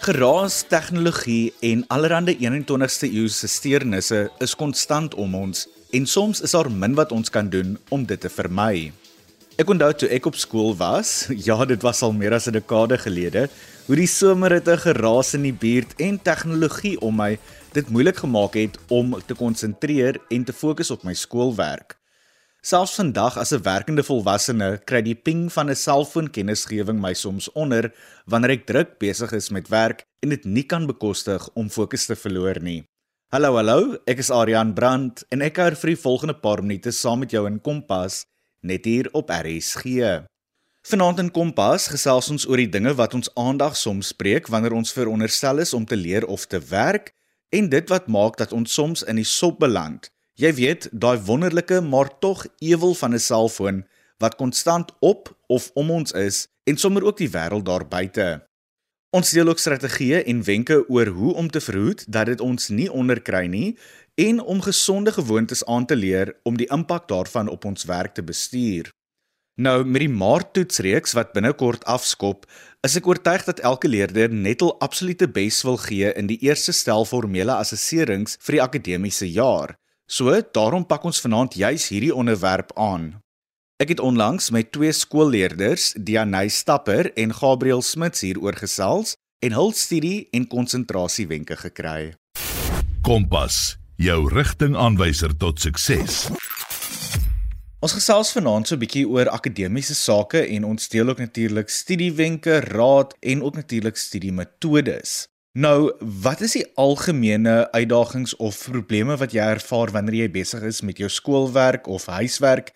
Geraas, tegnologie en allerlei 21ste eeuse steurnisse is konstant om ons en soms is daar min wat ons kan doen om dit te vermy. Ek onthou toe ek op skool was, ja, dit was al meer as 'n dekade gelede, hoe die somerhitte geraas in die buurt en tegnologie om my dit moeilik gemaak het om te konsentreer en te fokus op my skoolwerk. Selfs vandag as 'n werkende volwassene kry die ping van 'n selfoon kennisgewing my soms onder wanneer ek druk besig is met werk en dit nie kan bekostig om fokus te verloor nie. Hallo hallo, ek is Adrian Brandt en ek kuier vir die volgende paar minute saam met jou in Kompas net hier op RSG. Vanaand in Kompas gesels ons oor die dinge wat ons aandag soms breek wanneer ons veronderstel is om te leer of te werk en dit wat maak dat ons soms in die sop beland. Jy weet, daai wonderlike maar tog ewel van 'n selfoon wat konstant op of om ons is en sommer ook die wêreld daar buite. Ons deel ook strategieë en wenke oor hoe om te verhoed dat dit ons nie onderkry nie en om gesonde gewoontes aan te leer om die impak daarvan op ons werk te bestuur. Nou met die maarttoetsreeks wat binnekort afskop, is ek oortuig dat elke leerder net al absolute bes wil gee in die eerste stel formele assesserings vir die akademiese jaar. So, daarom pak ons vanaand juis hierdie onderwerp aan. Ek het onlangs met twee skoolleerders, Dianey Stapper en Gabriel Smits hieroor gesels en hul studie en konsentrasiewenke gekry. Kompas, jou rigtingaanwyser tot sukses. Ons gesels vanaand so 'n bietjie oor akademiese sake en ons deel ook natuurlik studiewenke, raad en ook natuurlik studiemetodes. Nou, wat is die algemene uitdagings of probleme wat jy ervaar wanneer jy besig is met jou skoolwerk of huiswerk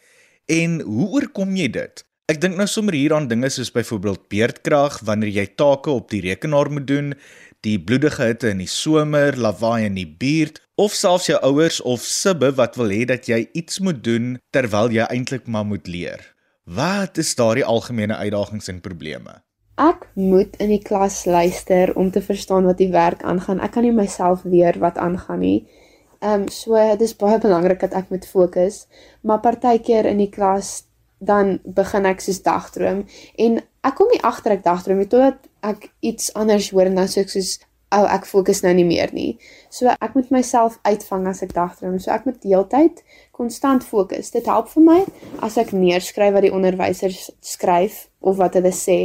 en hoe oorkom jy dit? Ek dink nou sommer hier aan dinge soos byvoorbeeld beerdkrag wanneer jy take op die rekenaar moet doen, die bloedige hitte in die somer, lawaai in die buurt of selfs jou ouers of sibbe wat wil hê dat jy iets moet doen terwyl jy eintlik maar moet leer. Wat is daardie algemene uitdagings en probleme? Ek moet in die klas luister om te verstaan wat die werk aangaan. Ek kan nie myself weer wat aangaan nie. Ehm um, so dis baie belangrik dat ek moet fokus, maar partykeer in die klas dan begin ek soos dagdroom en ek kom nie agter ek dagdroom nie totdat ek iets anders hoor en dan sê ek soos ou oh, ek fokus nou nie meer nie. So ek moet myself uitvang as ek dagdroom. So ek moet deeltyd konstant fokus. Dit help vir my as ek neerskryf wat die onderwysers skryf of wat hulle sê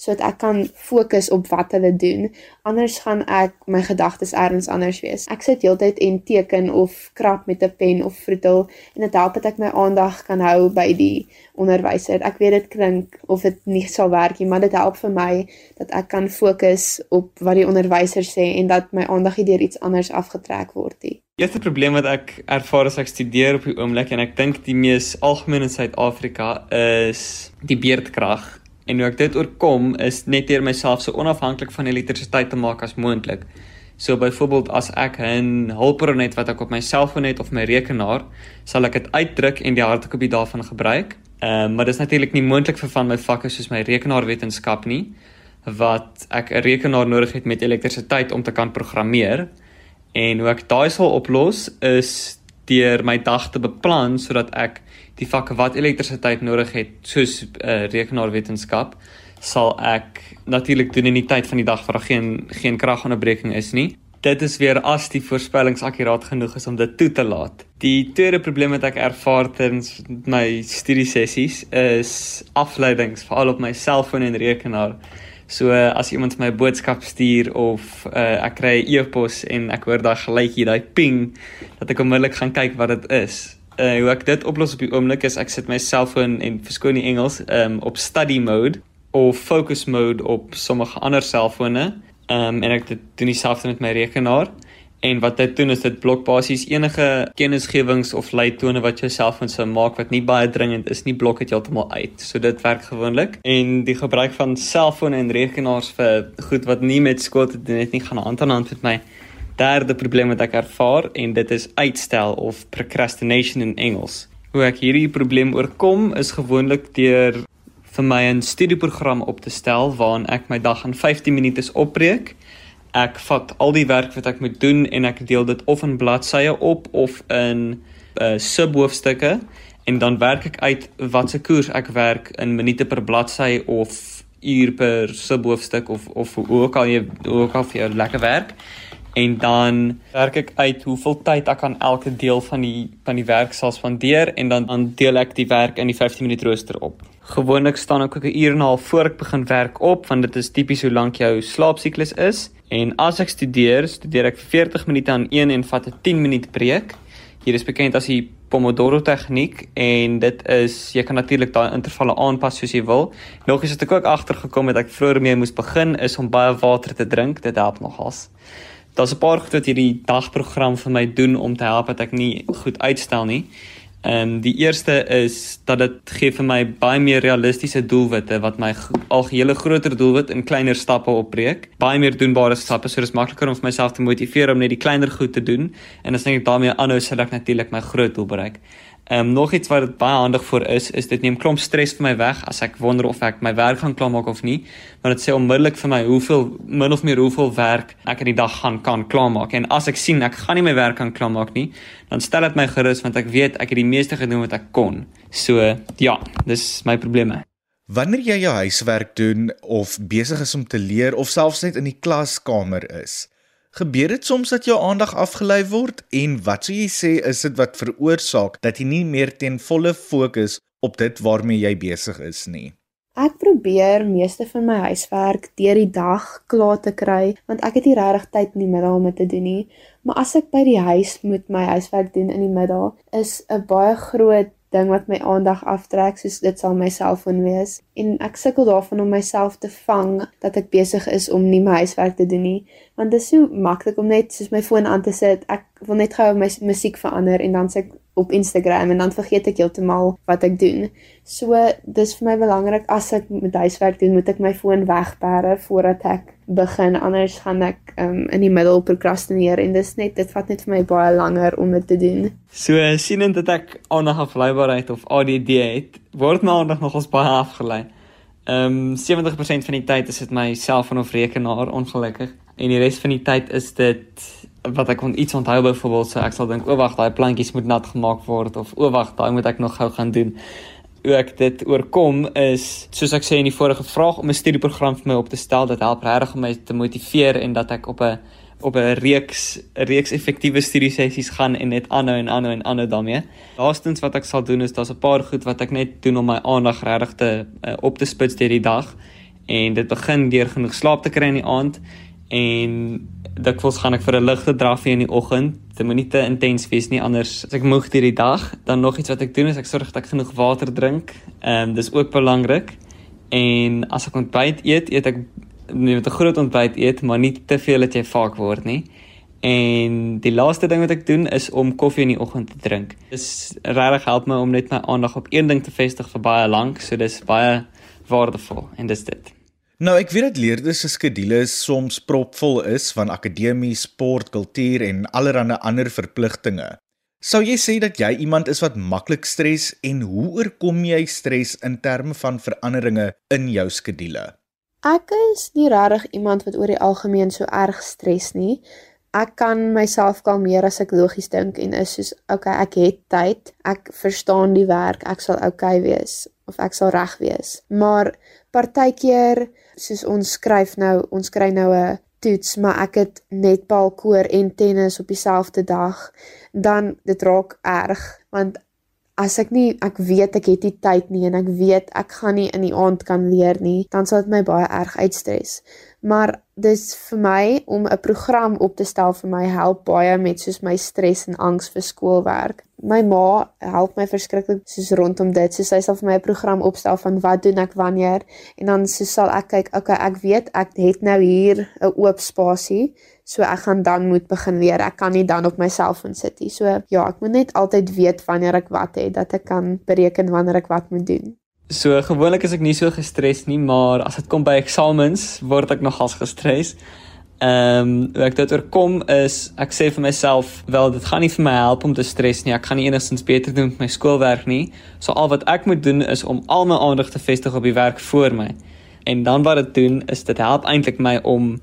sodat ek kan fokus op wat hulle doen. Anders gaan ek my gedagtes elders anders wees. Ek sit heeltyd en teken of krap met 'n pen of vroetel en dit help dat ek my aandag kan hou by die onderwyser. Ek weet dit klink of dit nie sal werk nie, maar dit help vir my dat ek kan fokus op wat die onderwyser sê en dat my aandag nie deur iets anders afgetrek word nie. Eerste probleem wat ek ervaar as ek studeer op die oomblik en ek dink die mees algemeen in Suid-Afrika is die beerdkrag. En hoe ek dit oorkom is net deur myself so onafhanklik van elektrisiteit te maak as moontlik. So byvoorbeeld as ek 'n hulpbron het wat ek op my selfoon het of my rekenaar, sal ek dit uitdruk en die hardkopie daarvan gebruik. Ehm uh, maar dit is natuurlik nie moontlik vir van my vakke soos my rekenaarwetenskap nie wat ek 'n rekenaar nodig het met elektrisiteit om te kan programmeer. En hoe ek daai sal oplos is deur my dag te beplan sodat ek die vakke wat elektrisiteit nodig het, soos uh, rekenaarwetenskap, sal ek natuurlik doen in die tyd van die dag waar daar geen geen kragonderbreking is nie. Dit is weer as die voorspellings akkuraat genoeg is om dit toe te laat. Die tweede probleem wat ek ervaar tydens my studiesessies is afleidings, veral op my selfoon en rekenaar. So as iemand my boodskap stuur of uh, ek kry 'n e-pos en ek hoor daai geluidjie, daai ping, dat ek onmiddellik gaan kyk wat dit is. Uh, hoe ek dit oplos op die oomblik is ek sit my selfoon en verskoon die Engels um, op study mode of focus mode op sommige ander selfone. Um, en ek doen dieselfde met my rekenaar. En wat dit doen is dit blok basies enige kennisgewings of leitone wat jy self van sou maak wat nie baie dringend is nie, blok dit heeltemal uit. So dit werk gewoonlik. En die gebruik van selfone en rekenaars vir goed wat nie met skool te doen het nie, gaan hand aan hand met my derde probleem wat ek ervaar en dit is uitstel of procrastination in Engels. Hoe ek hierdie probleem oorkom is gewoonlik deur vir my 'n studieprogram op te stel waarin ek my dag in 15 minute opbreek ek vat al die werk wat ek moet doen en ek deel dit of in bladsye op of in uh, subhoofstukke en dan werk ek uit watse koers ek werk in minute per bladsy of uur per subhoofstuk of of hoe ook al jy ook al vir jou lekker werk. En dan werk ek uit hoeveel tyd ek aan elke deel van die van die werk sal spandeer en dan dan deel ek die werk in die 15 minuut rooster op. Gewoonlik staan ek ook 'n uur en 'n half voor ek begin werk op want dit is tipies hoe lank jou slaapsiklus is. En as ek studeer, studeer ek vir 40 minute aan een en vat 'n 10 minuut breek. Hier is bekend as die Pomodoro tegniek en dit is jy kan natuurlik daai intervalle aanpas soos jy wil. Nog is dit ek ook agtergekom het ek vroeër mee moes begin is om baie water te drink. Dit help nogals. Daar's 'n paar goed wat hierdie dagprogram vir my doen om te help dat ek nie goed uitstel nie. Ehm um, die eerste is dat dit gee vir my baie meer realistiese doelwitte wat my algehele groter doelwit in kleiner stappe opbreek. Baie meer doenbare stappe, so dis makliker om myself te motiveer om net die kleiner goed te doen en as ek daarmee aanhou sal ek natuurlik my groot doel bereik. Ehm um, nog iets wat dit baie handig vir is, is dit neem klomp stres vir my weg as ek wonder of ek my werk gaan klaarmaak of nie, want dit sê onmiddellik vir my hoeveel min of meer hoeveel werk ek in die dag gaan kan klaarmaak. En as ek sien ek gaan nie my werk kan klaarmaak nie, dan stel dit my gerus want ek weet ek het die meeste gedoen wat ek kon. So, ja, dis my probleme. Wanneer jy jou huiswerk doen of besig is om te leer of selfs net in die klaskamer is, Gebeur dit soms dat jou aandag afgelei word en wat sou jy sê is dit wat veroorsaak dat jy nie meer ten volle fokus op dit waarmee jy besig is nie? Ek probeer meeste van my huiswerk deur die dag klaar te kry want ek het nie regtig tyd in die middag om dit te doen nie. Maar as ek by die huis moet my huiswerk doen in die middag, is 'n baie groot ding wat my aandag aftrek, soos dit sal my selfoon wees. En ek sukkel daarvan om myself te vang dat ek besig is om nie my huiswerk te doen nie, want dit is so maklik om net soos my foon aan te sit. Ek wil net gou my musiek verander en dan sê ek op Instagram en dan vergeet ek heeltemal wat ek doen. So dis vir my belangrik as ek met huiswerk doen, moet ek my foon wegberre voordat ek begin anders gaan ek um, in die middel prokrastineer en dis net dit vat net vir my baie langer om dit te doen. So sienend dat ek aandag afleibaarheid of ADD het, word my aandag nogals baie afgelei. Ehm um, 70% van die tyd is dit my selfoon of rekenaar ongelukkig en die res van die tyd is dit wat ek kon iets onthou byvoorbeeld so ek sal dink o wag daai plantjies moet nat gemaak word of o wag daai moet ek nog gou gaan doen. Ek dit oorkom is soos ek sê in die vorige vraag om 'n studieprogram vir my op te stel dat help regtig om my te motiveer en dat ek op 'n op 'n reeks reeks effektiewe studiesessies gaan en net aanhou en aanhou en aanhou daarmee. Laastens wat ek sal doen is daar's 'n paar goed wat ek net doen om my aandag regtig te uh, op te spits deur die dag en dit begin deur genoeg slaap te kry in die aand en dikwels gaan ek vir 'n ligte drafie in die oggend. Dit moet nie te intens wees nie anders as ek moeg deur die dag. Dan nog iets wat ek doen is ek sorg dat ek genoeg water drink. Ehm dis ook belangrik. En as ek ontbyt eet, eet ek met 'n groot ontbyt eet, maar nie te veel dat jy vaak word nie. En die laaste ding wat ek doen is om koffie in die oggend te drink. Dis regtig help my om net my aandag op een ding te vestig vir baie lank, so dis baie waardevol en dis dit. Nou ek weet dat leerders se skedules soms propvol is van akademie, sport, kultuur en allerlei ander verpligtinge. Sou jy sê dat jy iemand is wat maklik stres en hoe oorkom jy stres in terme van veranderinge in jou skedule? Ek is nie regtig iemand wat oor die algemeen so erg stres nie. Ek kan myself kalmeer as ek logies dink en is soos okay, ek het tyd, ek verstaan die werk, ek sal okay wees of ek sal reg wees. Maar partykeer soos ons skryf nou, ons kry nou 'n toets, maar ek het netbal koor en tennis op dieselfde dag, dan dit raak erg want as ek nie ek weet ek het nie tyd nie en ek weet ek gaan nie in die aand kan leer nie, dan sal dit my baie erg uitstres. Maar dis vir my om 'n program op te stel vir my help baie met soos my stres en angs vir skoolwerk. My ma help my verskriklik soos rondom dit. So sy sal vir my 'n program opstel van wat doen ek wanneer en dan so sal ek kyk, okay, ek weet ek het nou hier 'n oop spasie, so ek gaan dan moet begin leer. Ek kan nie dan op my selfoon sit nie. So ja, ek moet net altyd weet wanneer ek wat het dat ek kan bereken wanneer ek wat moet doen. So gewoonlik is ek nie so gestres nie, maar as dit kom by eksamens, word ek nogals gestres. Ehm, um, hoe ek dit oorkom is ek sê vir myself, wel dit gaan nie vir my help om te stres nie. Ek gaan nie enigstens beter doen met my skoolwerk nie. So al wat ek moet doen is om al my aandag te vestig op die werk voor my. En dan wat dit doen is dit help eintlik my om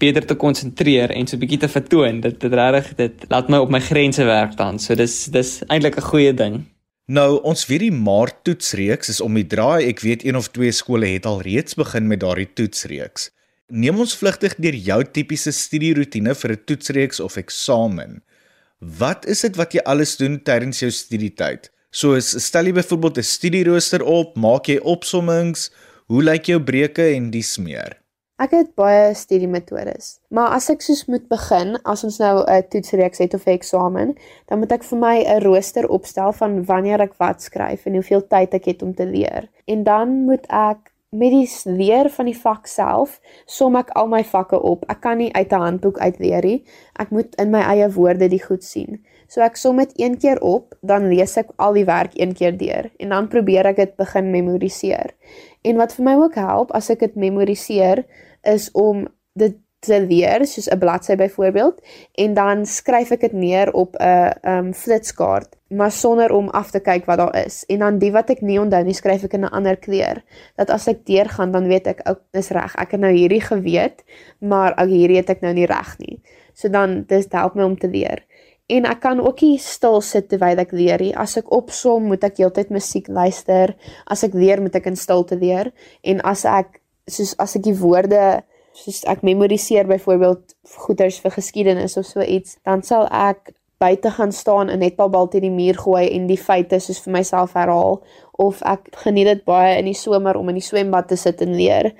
beter te konsentreer en so 'n bietjie te vertoon. Dit dit regtig dit laat my op my grense werk dan. So dis dis eintlik 'n goeie ding. Nou, ons weet die Maart toetsreeks is om die draai. Ek weet een of twee skole het al reeds begin met daardie toetsreeks. Neem ons vlugtig deur jou tipiese studieroetine vir 'n toetsreeks of eksamen. Wat is dit wat jy alles doen tydens jou studietyd? So stel jy byvoorbeeld 'n studierooster op, maak jy opsommings, hoe lyk jou breuke en dis meer? Ek het baie studiemetodes, maar as ek soos moet begin, as ons nou 'n toetsreeks het of 'n eksamen, dan moet ek vir my 'n rooster opstel van wanneer ek wat skryf en hoeveel tyd ek het om te leer. En dan moet ek met die leer van die vak self som ek al my vakke op. Ek kan nie uit 'n handboek uit leer nie. Ek moet in my eie woorde die goed sien. So ek som dit een keer op, dan lees ek al die werk een keer deur en dan probeer ek dit begin memoriseer. En wat vir my ook help as ek dit memoriseer, is om dit te leer soos 'n bladsy byvoorbeeld en dan skryf ek dit neer op 'n um flitskaart maar sonder om af te kyk wat daar is. En dan die wat ek nie onthou nie skryf ek in 'n ander kleur. Dat as ek deurgaan dan weet ek ook dis reg. Ek het nou hierdie geweet maar ek hierdie het ek nou nie reg nie. So dan dis help my om te leer. En ek kan ook nie stil sit terwyl ek leer nie. As ek opsom moet ek heeltyd musiek luister. As ek leer moet ek in stilte leer. En as ek soos as ek die woorde soos ek memoriseer byvoorbeeld goeters vir geskiedenis of so iets, dan sal ek buite gaan staan en net bal teen die muur gooi en die feite soos vir myself herhaal of ek geniet dit baie in die somer om in die swembad te sit en leer.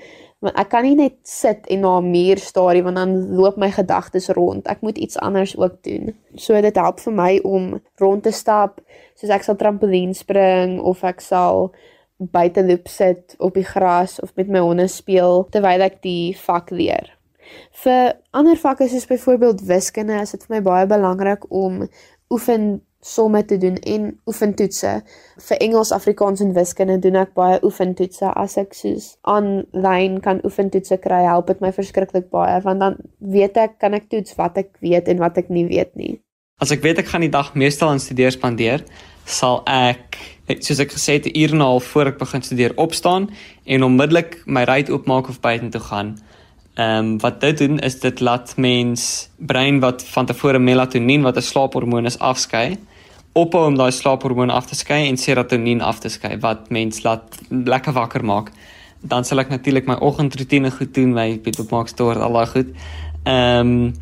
Want ek kan nie net sit en na 'n muur staar nie want dan loop my gedagtes rond. Ek moet iets anders ook doen. So dit help vir my om rond te stap, soos ek sal trampolien spring of ek sal buite loop sit op die gras of met my honde speel terwyl ek die vak leer. Vir ander vakke soos byvoorbeeld wiskunde is dit vir my baie belangrik om oefen somme te doen en oefentoetse. Vir Engels, Afrikaans en wiskunde doen ek baie oefentoetse. As ek soos aanlyn kan oefentoetse kry, help dit my verskriklik baie want dan weet ek kan ek toets wat ek weet en wat ek nie weet nie. As ek weet ek gaan die dag meestal aan studeer spandeer, sal ek soos ek gesê het 'n uur en 'n half voor ek begin studeer opstaan en onmiddellik my ry oopmaak of buite toe gaan. Ehm um, wat dit doen is dit laat mens brein wat van tevore melatonien wat 'n slaaphormoon is afskei ophou om daai slaaphormoon af te skei en serotonien af te skei wat mens laat lekker wakker maak. Dan sal ek natuurlik my oggendroetine goed doen, my bed opmaak, stoor al daai goed. Ehm um,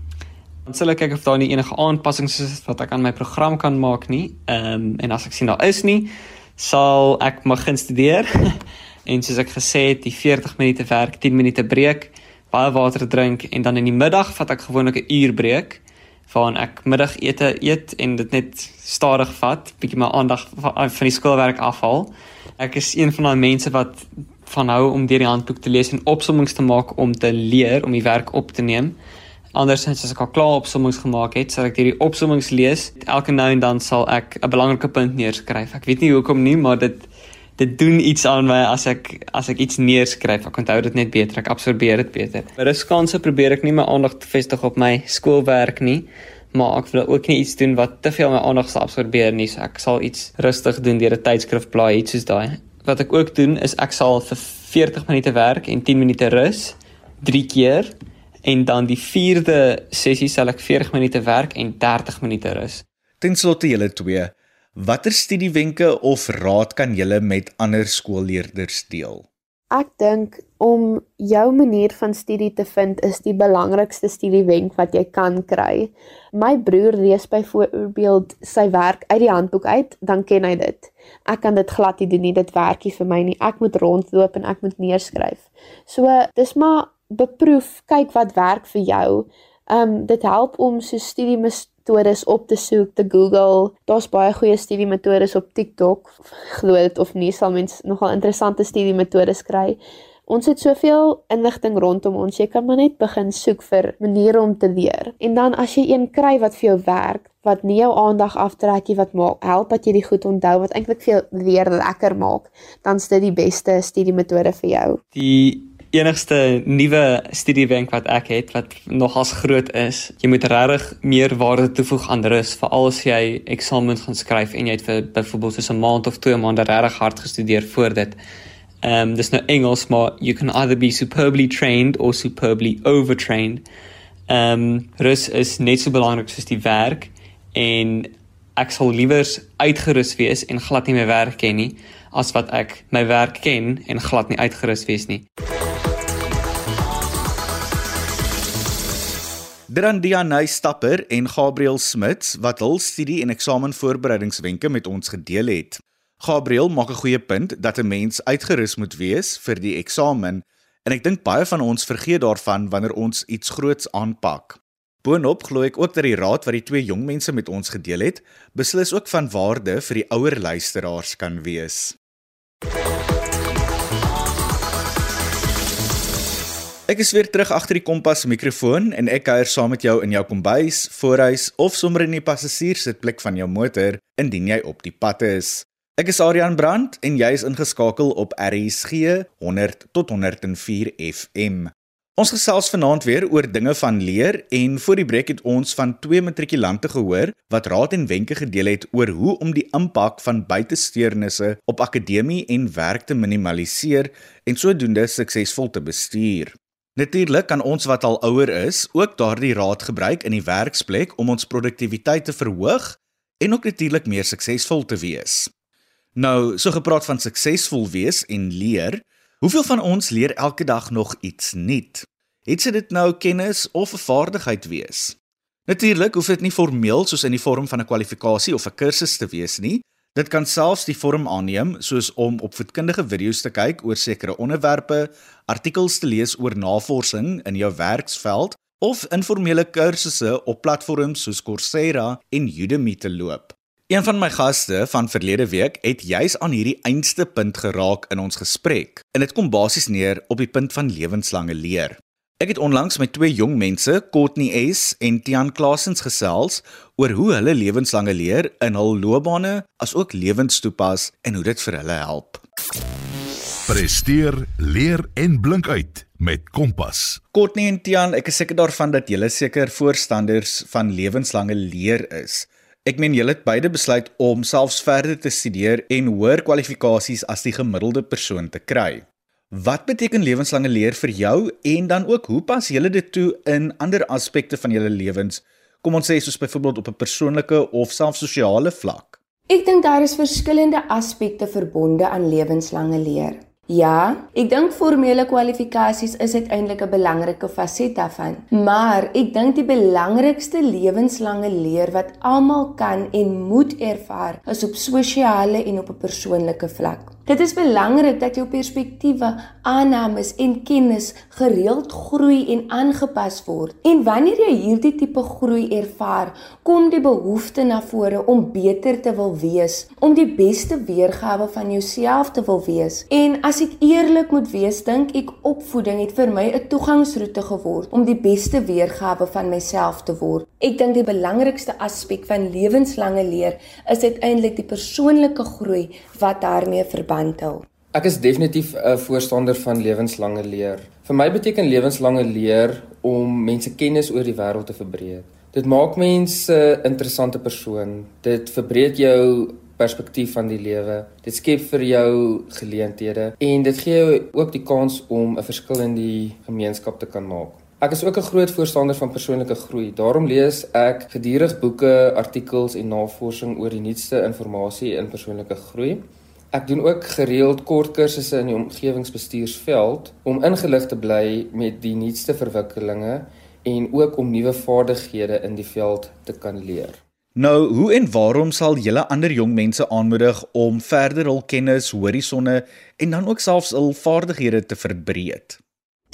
Dan sal ek kyk of daar nie enige aanpassings is wat ek aan my program kan maak nie. Ehm um, en as ek sien daar is nie, sal ek begin studeer. en soos ek gesê het, die 40 minute werk, 10 minute breek, baie water drink en dan in die middag vat ek gewoonlik 'n uur breek waarin ek middagete eet en dit net stadig vat, bietjie my aandag van die skoolwerk afhaal. Ek is een van daai mense wat van hou om deur die handboek te lees en opsommings te maak om te leer om die werk op te neem. Andersins as ek al klaar opsommings gemaak het, sal ek hierdie opsommings lees. Elke nou en dan sal ek 'n belangrike punt neerskryf. Ek weet nie hoekom nie, maar dit dit doen iets aan my as ek as ek iets neerskryf. Ek onthou dit net beter, ek absorbeer dit beter. By ruskanse probeer ek nie my aandag vestig op my skoolwerk nie, maar ek wil ook nie iets doen wat te veel my aandag sal absorbeer nie. So ek sal iets rustig doen deur 'n tydskrif blaai, iets soos daai. Wat ek ook doen is ek sal vir 40 minute werk en 10 minute rus 3 keer en dan die 4de sessie sal ek 40 minute werk en 30 minute rus. Ten slotte julle twee, watter studiewenke of raad kan julle met ander skoolleerders deel? Ek dink om jou manier van studie te vind is die belangrikste studiewenk wat jy kan kry. My broer lees byvoorbeeld sy werk uit die handboek uit, dan ken hy dit. Ek kan dit glad nie doen nie, dit werk nie vir my nie. Ek moet rondloop en ek moet neerskryf. So, dis maar beproef, kyk wat werk vir jou. Um dit help om so studiemetodes op te soek, te Google. Daar's baie goeie studiemetodes op TikTok. Glo dit of nie, sal mens nogal interessante studiemetodes kry. Ons het soveel inligting rondom ons. Jy kan maar net begin soek vir maniere om te leer. En dan as jy een kry wat vir jou werk, wat nie jou aandag aftrek nie, wat maak help dat jy dit goed onthou, wat eintlik vir jou leer lekker maak, dan is dit die beste studiemetode vir jou. Die enigste nuwe studiewenk wat ek het wat nogals groot is, jy moet regtig meer waarde toevoeg aan rus, veral as jy eksamens gaan skryf en jy het vir byvoorbeeld so 'n maand of 2 maande regtig hard gestudeer voor dit. Ehm um, dis nou Engels, maar you can either be superbly trained or superbly overtrained. Ehm um, rus is net so belangrik soos die werk en ek sal liewer uitgerus wees en glad nie my werk ken nie as wat ek my werk ken en glad nie uitgerus wees nie. Drandianay Stapper en Gabriel Smits wat hul studie en eksamenvoorbereidingswenke met ons gedeel het. Gabriel maak 'n goeie punt dat 'n mens uitgerus moet wees vir die eksamen en ek dink baie van ons vergeet daarvan wanneer ons iets groots aanpak. Boonop glo ek ook dat die raad wat die twee jong mense met ons gedeel het, beslis ook van waarde vir die ouer luisteraars kan wees. Ek is weer terug agter die kompas mikrofoon en ek kuier saam met jou in jou kombuis, voorhuis of sommer in die passasierssitplek van jou motor indien jy op die pad is. Ek is Adrian Brandt en jy is ingeskakel op RSG 100 tot 104 FM. Ons gesels vanaand weer oor dinge van leer en voor die breek het ons van twee matrikulante gehoor wat raad en wenke gedeel het oor hoe om die impak van buitesteurnisse op akademie en werk te minimaliseer en sodoende suksesvol te bestuur. Natuurlik kan ons wat al ouer is ook daardie raad gebruik in die werksplek om ons produktiwiteit te verhoog en ook natuurlik meer suksesvol te wees. Nou, so gepraat van suksesvol wees en leer, hoeveel van ons leer elke dag nog iets nuut? Het dit nou kennis of 'n vaardigheid wees? Natuurlik hoef dit nie formeel soos in die vorm van 'n kwalifikasie of 'n kursus te wees nie. Dit kan selfs die vorm aanneem soos om opvoedkundige video's te kyk oor sekere onderwerpe, artikels te lees oor navorsing in jou werksveld of informele kursusse op platforms soos Coursera en Udemy te loop. Een van my gaste van verlede week het juis aan hierdie einste punt geraak in ons gesprek. En dit kom basies neer op die punt van lewenslange leer. Ek het onlangs met twee jong mense, Courtney S en Tian Klasens gesels oor hoe hulle lewenslange leer in hul loopbane asook lewens toepas en hoe dit vir hulle help. Presteer, leer en blink uit met Kompas. Courtney en Tian, ek is seker daarvan dat julle seker voorstanders van lewenslange leer is. Ek meen julle het beide besluit om selfs verder te studeer en hoër kwalifikasies as die gemiddelde persoon te kry. Wat beteken lewenslange leer vir jou en dan ook hoe pas julle dit toe in ander aspekte van julle lewens? Kom ons sê soos byvoorbeeld op 'n persoonlike of selfs sosiale vlak. Ek dink daar is verskillende aspekte verbonde aan lewenslange leer. Ja, ek dink formele kwalifikasies is uiteindelik 'n belangrike faset daarvan, maar ek dink die belangrikste lewenslange leer wat almal kan en moet ervaar, is op sosiale en op 'n persoonlike vlak. Dit is belangrik dat jou perspektiewe, aannames en kennis gereeld groei en aangepas word. En wanneer jy hierdie tipe groei ervaar, kom die behoefte na vore om beter te wil wees, om die beste weergawe van jouself te wil wees. En as ek eerlik moet wees, dink ek opvoeding het vir my 'n toegangsroete geword om die beste weergawe van myself te word. Ek dink die belangrikste aspek van lewenslange leer is uiteindelik die persoonlike groei wat daarmee verband hou. Ek is definitief 'n voorstander van lewenslange leer. Vir my beteken lewenslange leer om mense kennis oor die wêreld te verbreek. Dit maak mense 'n interessante persoon. Dit verbreek jou perspektief van die lewe. Dit skep vir jou geleenthede en dit gee jou ook die kans om 'n verskil in die gemeenskap te kan maak. Ek is ook 'n groot voorstander van persoonlike groei. Daarom lees ek gedurig boeke, artikels en navorsing oor die nuutste inligting in persoonlike groei. Ek doen ook gereeld kort kursusse in die omgewingsbestuursveld om ingelig te bly met die nuutste verwikkelinge en ook om nuwe vaardighede in die veld te kan leer. Nou, hoe en waarom sal julle ander jong mense aanmoedig om verder hul kennis, horisonne en dan ook selfs hul vaardighede te verbreek?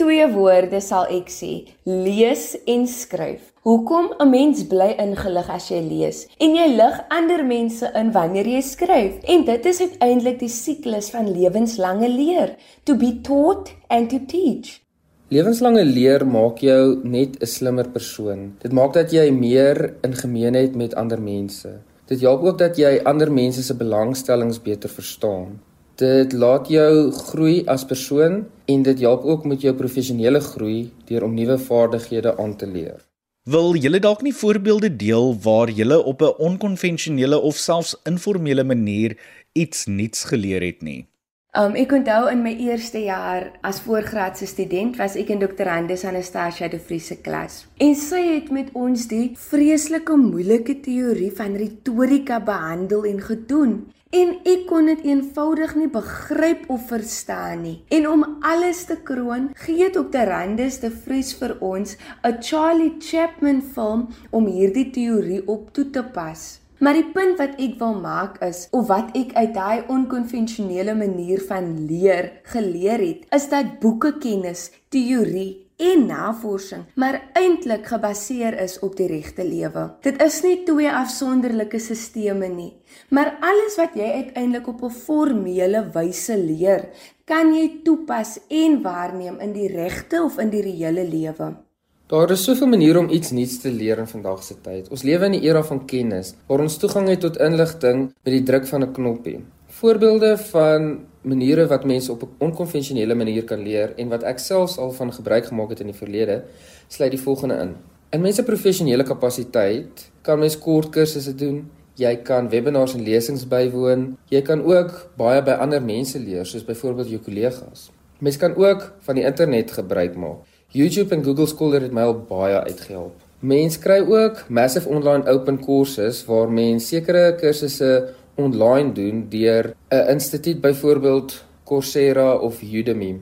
Twee woorde sal ek sê: lees en skryf. Hoekom 'n mens bly ingelig as jy lees en jy lig ander mense in wanneer jy skryf? En dit is uiteindelik die siklus van lewenslange leer: to be taught and to teach. Lewenslange leer maak jou net 'n slimmer persoon. Dit maak dat jy meer in gemeenheid met ander mense. Dit help ook dat jy ander mense se belangstellings beter verstaan. Dit laat jou groei as persoon en dit help ook met jou professionele groei deur om nuwe vaardighede aan te leer. Wil julle dalk nie voorbeelde deel waar julle op 'n onkonvensionele of selfs informele manier iets nuuts geleer het nie? Um ek onthou in my eerste jaar as voorgraadse student was ek in Dr. Andres Anastasia de Vries se klas. En sy het met ons die vreeslike moeilike teorie van retorika behandel en gedoen. En ek kon dit eenvoudig nie begryp of verstaan nie. En om alles te kroon, gee Dr. Andres de Vries vir ons 'n Charlie Chaplin film om hierdie teorie op toe te pas. Maar die punt wat ek wil maak is of wat ek uit daai onkonvensionele manier van leer geleer het, is dat boekekennis, teorie en navorsing maar eintlik gebaseer is op die regte lewe. Dit is nie twee afsonderlike stelsels nie, maar alles wat jy uiteindelik op 'n formele wyse leer, kan jy toepas en waarneem in die regte of in die reële lewe. Daar is soveel maniere om iets nuuts te leer in vandag se tyd. Ons lewe in 'n era van kennis waar ons toegang het tot inligting met die druk van 'n knoppie. Voorbeelde van maniere wat mense op 'n onkonvensionele manier kan leer en wat ek selfs al van gebruik gemaak het in die verlede, sluit die volgende in. In mense professionele kapasiteit kan mens kort kursusse doen. Jy kan webinars en lesings bywoon. Jy kan ook baie by ander mense leer, soos byvoorbeeld jou kollegas. Mens kan ook van die internet gebruik maak. YouTube en Google Scholar het my al baie uitgehelp. Mense kry ook massive online open courses waar mense sekere kursusse online doen deur 'n instituut byvoorbeeld Coursera of Udemy.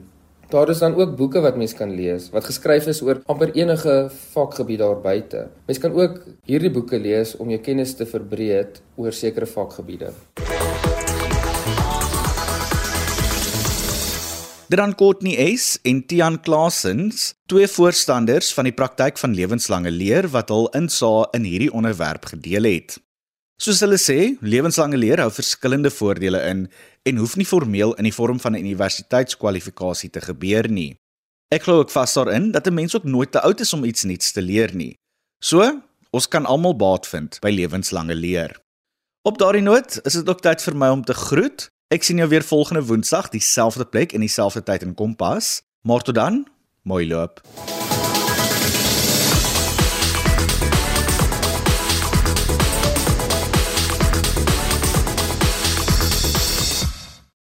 Daar is dan ook boeke wat mense kan lees wat geskryf is oor amper enige vakgebied daar buite. Mense kan ook hierdie boeke lees om jou kennis te verbreek oor sekere vakgebiede. Dran Courtney S en Tian Klasens, twee voorstanders van die praktyk van lewenslange leer wat hul insaag in hierdie onderwerp gedeel het. Soos hulle sê, lewenslange leer hou verskillende voordele in en hoef nie formeel in die vorm van 'n universiteitskwalifikasie te gebeur nie. Ek glo ook vas daarin dat 'n mens ook nooit te oud is om iets nuuts te leer nie. So, ons kan almal baat vind by lewenslange leer. Op daardie noot is dit ook tyd vir my om te groet. Ek sien jou weer volgende Woensdag, dieselfde plek en dieselfde tyd in Kompas. Maar tot dan, mooi loop.